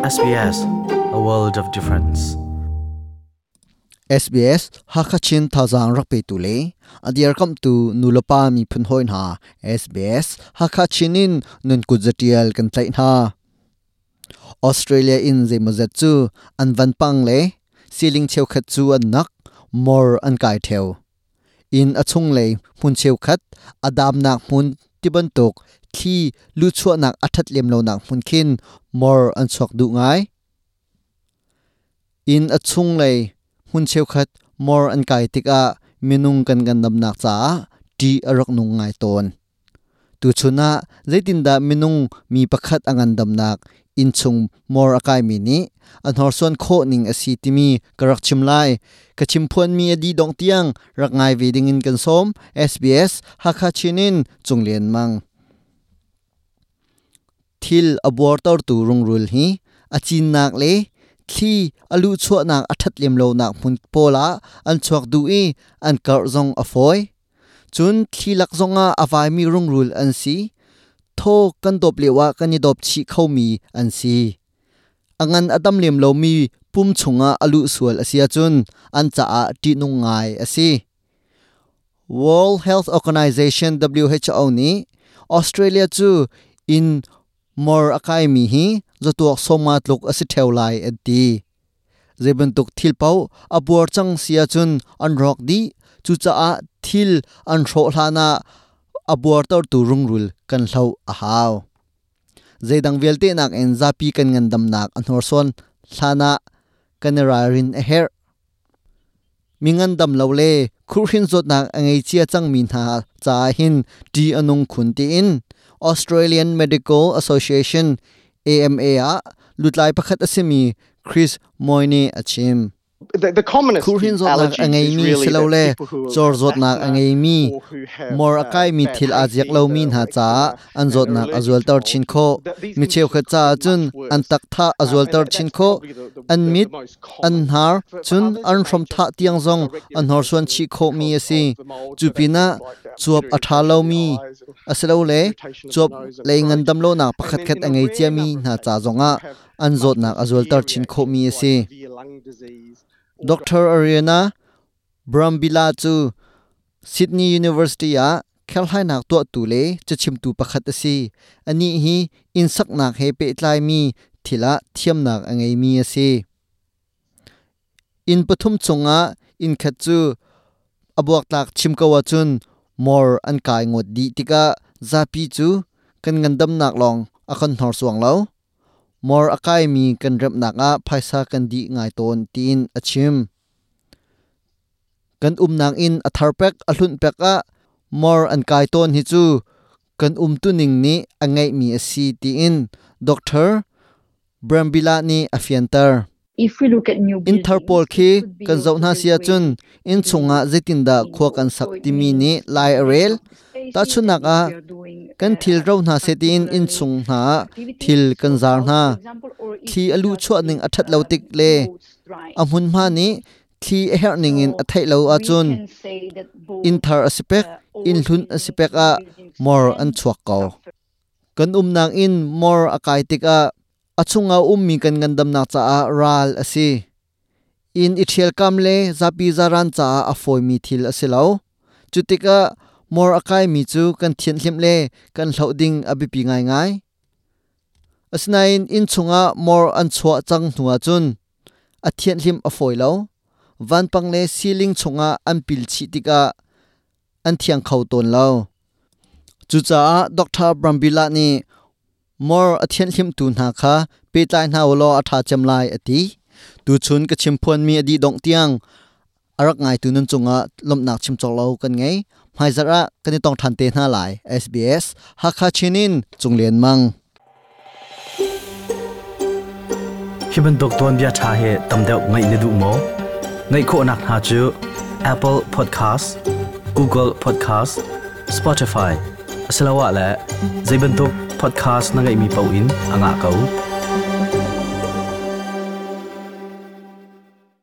SBS a world of difference. SBS Hakachin Thazang Rakpe Tule. Adiar Kam tu Nulapa mi phun hoin ha. SBS Hakachinin nun kuzatial kan tlai ha. Australia in ze mazat chu an van pang le. Ceiling cheu khat chu an nak more an kai theo in achung le mun cheu khat adam nak mun tiban tok khi lu chua nak athat lem lo nak mun khin, mor an chok du ngai. In a chung lei, hun cheu khat, mor an kai tika minung kan gan nam nak cha, ti arok nung ngai ton. Tu chuna zaitin da minung mi pakhat angan dam nak in chung more akai mi ni. An hor son kho ning asi timi. Karak chimlai ka chimphuan mi adi dong tiang. Rak ngai ve ding in kan som. SBS hakha chinin chunglen mang. Thil abor tor tu rung rul hi. Achin nak le. Thi alu chua nak athat lem lo nak mun pola ah. an chuak du i. An kar zong a foi chun thi lak zonga avai mi rung rul an si tho kan dop lewa kan ni dop chi khau mi an si. Angan adam lem lo mi, pum chunga alu sual asia chun, an cha a ti nung ngai asi World Health Organization WHO ni, Australia chu in mor akai mi hi zotuak somat luk asi theulai ati zebentuk thilpau abuar chang sia chun an rok di, chu cha a thil an ro hlana abuar tor tu rungrul kan hlo a haw zeidang velte nak en zapi kan ngan dam nak an hor son thana kanera rin a her. Mingan dam lo le khurhin zot nak angai chia chang min ha cha hin ti anung khun ti in. Australian Medical Association AMA a, lutlai pakhat asimi Chris Moyne achim the, the commonest Kurhin zot nak angai mi really silo that le people who are chor zot nak angai mi mor uh, akai mi thil ajiak lo min ha cha an zot nak azwal mold, chin kho mi cheu kha cha chun an tak tha Uh, azwal tor that- chin kho an mit an har chun an from tha tiang zong an hor suan chi kho mi that chupina chuap a tha lo mi. A se lo le irritation chuap le ngan dam lo na pakhat khat angai chia mi na cha zonga an zot na nak tar chin kho mi ase asi like Dr. Ariana Brambila chu Sydney University a khelhai nak to tu le chachim tu pakhat ase ani hi insak nak he pe tlai mi thila thiam nak angai mi ase in pathum chunga in khat chu abuak à tak chim à chun more an kai ngot di tika zapi chu kan ngandam nak long akhan hor suang lo. Mor akai mi kan rep nak a phaisa kan di ngai ton tin achim kan um nang in athar pek alhun pek a mor an kai ton hi chu kan um tu ning ni angai mi asi ti in. Doctor brambila ni afiantar if we look at new in buildings, tharpol it khi kan zauna built sia chun in chunga zetin da khwa kan sak ti mi ni lai spaces ta chu and nak if a kan uh, thil ro na se tin in chung na thil kan zar na thi alu chua in, ning athat uh, lo tik le roads dry. a mun ma ni thi her ning in So a thai lo a chun. that both, in uh, asipek new a buildings mor can an chuak ko kan um nang in mor akai tik a achunga ummi kan ngandam na cha a ral asi in ithial kam le zapi zaran cha a foi mi thil asilo chutika mor akai mi chu kan thian hlim le kan hlau ding abipi ngai ngai. Asnain in chunga mor an chwa chang hnuwa chun. A thian hlim a foi lo. Van pang le ceiling chunga an pil chi tika an thiang khau ton lo. Chu cha dr brambila ni more a thian hlim tu na kha pe tai na lo a tha cham lai ati. Tu chun ka chim phon mi adi dong tiang. Arak ngai tu nun chunga, lom nak chim chok lo kan ngai mai zara kan tong than te na lai sbs hakha chinin chunglen mang. Hiban dokton bia tha he tamdeu ngai ne du mo. Ngai kho nak ha chu, apple podcast, google podcast, spotify, Selawat la zaiban tok podcast na nga imipaw in anga kau.